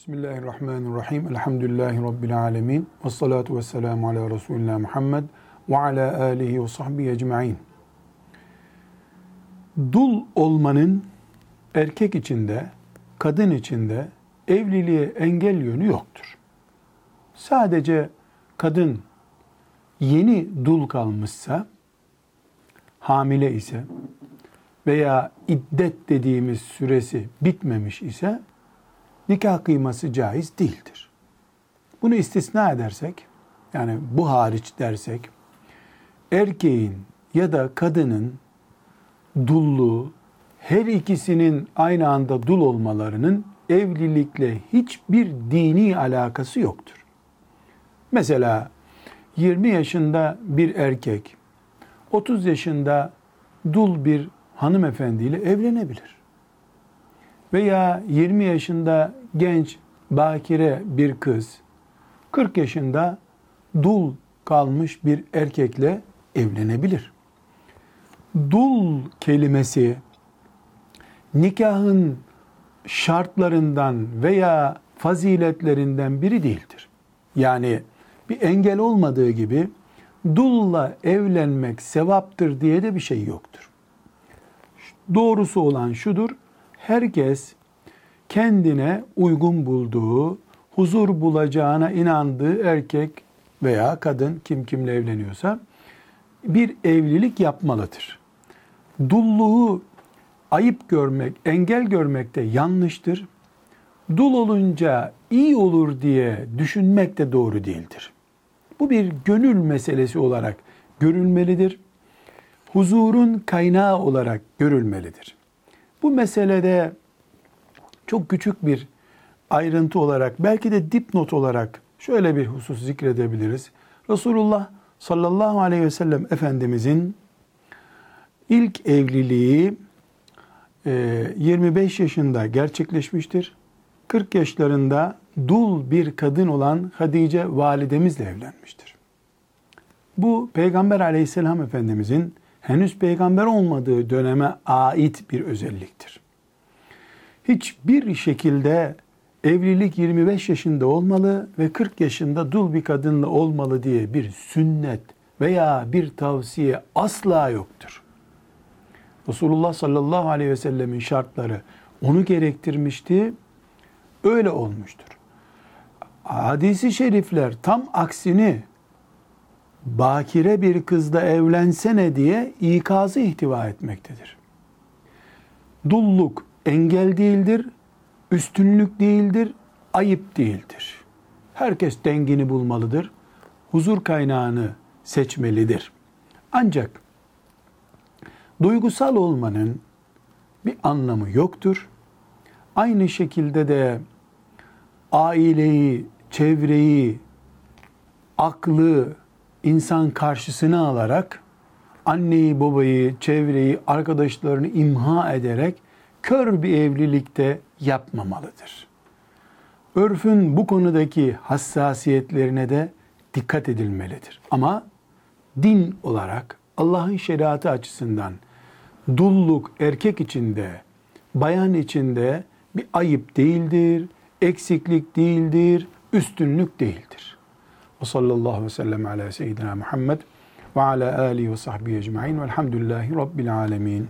Bismillahirrahmanirrahim. Elhamdülillahi Rabbil alemin. Ve salatu ve selamu ala Resulina Muhammed ve ala alihi ve sahbihi ecma'in. Dul olmanın erkek içinde, kadın içinde evliliğe engel yönü yoktur. Sadece kadın yeni dul kalmışsa, hamile ise veya iddet dediğimiz süresi bitmemiş ise nikah kıyması caiz değildir. Bunu istisna edersek, yani bu hariç dersek, erkeğin ya da kadının dulluğu, her ikisinin aynı anda dul olmalarının evlilikle hiçbir dini alakası yoktur. Mesela 20 yaşında bir erkek 30 yaşında dul bir hanımefendiyle evlenebilir. Veya 20 yaşında genç bakire bir kız 40 yaşında dul kalmış bir erkekle evlenebilir. Dul kelimesi nikahın şartlarından veya faziletlerinden biri değildir. Yani bir engel olmadığı gibi dulla evlenmek sevaptır diye de bir şey yoktur. Doğrusu olan şudur, herkes kendine uygun bulduğu, huzur bulacağına inandığı erkek veya kadın kim kimle evleniyorsa bir evlilik yapmalıdır. Dulluğu ayıp görmek, engel görmek de yanlıştır. Dul olunca iyi olur diye düşünmek de doğru değildir. Bu bir gönül meselesi olarak görülmelidir. Huzurun kaynağı olarak görülmelidir. Bu meselede çok küçük bir ayrıntı olarak belki de dipnot olarak şöyle bir husus zikredebiliriz. Resulullah sallallahu aleyhi ve sellem Efendimizin ilk evliliği 25 yaşında gerçekleşmiştir. 40 yaşlarında dul bir kadın olan Hadice validemizle evlenmiştir. Bu Peygamber aleyhisselam Efendimizin henüz peygamber olmadığı döneme ait bir özelliktir. Hiçbir şekilde evlilik 25 yaşında olmalı ve 40 yaşında dul bir kadınla olmalı diye bir sünnet veya bir tavsiye asla yoktur. Resulullah sallallahu aleyhi ve sellemin şartları onu gerektirmişti, öyle olmuştur. Hadisi şerifler tam aksini bakire bir kızla evlensene diye ikazı ihtiva etmektedir. Dulluk engel değildir, üstünlük değildir, ayıp değildir. Herkes dengini bulmalıdır. Huzur kaynağını seçmelidir. Ancak duygusal olmanın bir anlamı yoktur. Aynı şekilde de aileyi, çevreyi, aklı insan karşısına alarak anneyi, babayı, çevreyi, arkadaşlarını imha ederek kör bir evlilikte yapmamalıdır. Örfün bu konudaki hassasiyetlerine de dikkat edilmelidir. Ama din olarak Allah'ın şeriatı açısından dulluk erkek içinde, bayan içinde bir ayıp değildir, eksiklik değildir, üstünlük değildir. Ve sallallahu aleyhi ve sellem ala seyyidina Muhammed ve ala alihi ve sahbihi ecma'in velhamdülillahi rabbil alemin.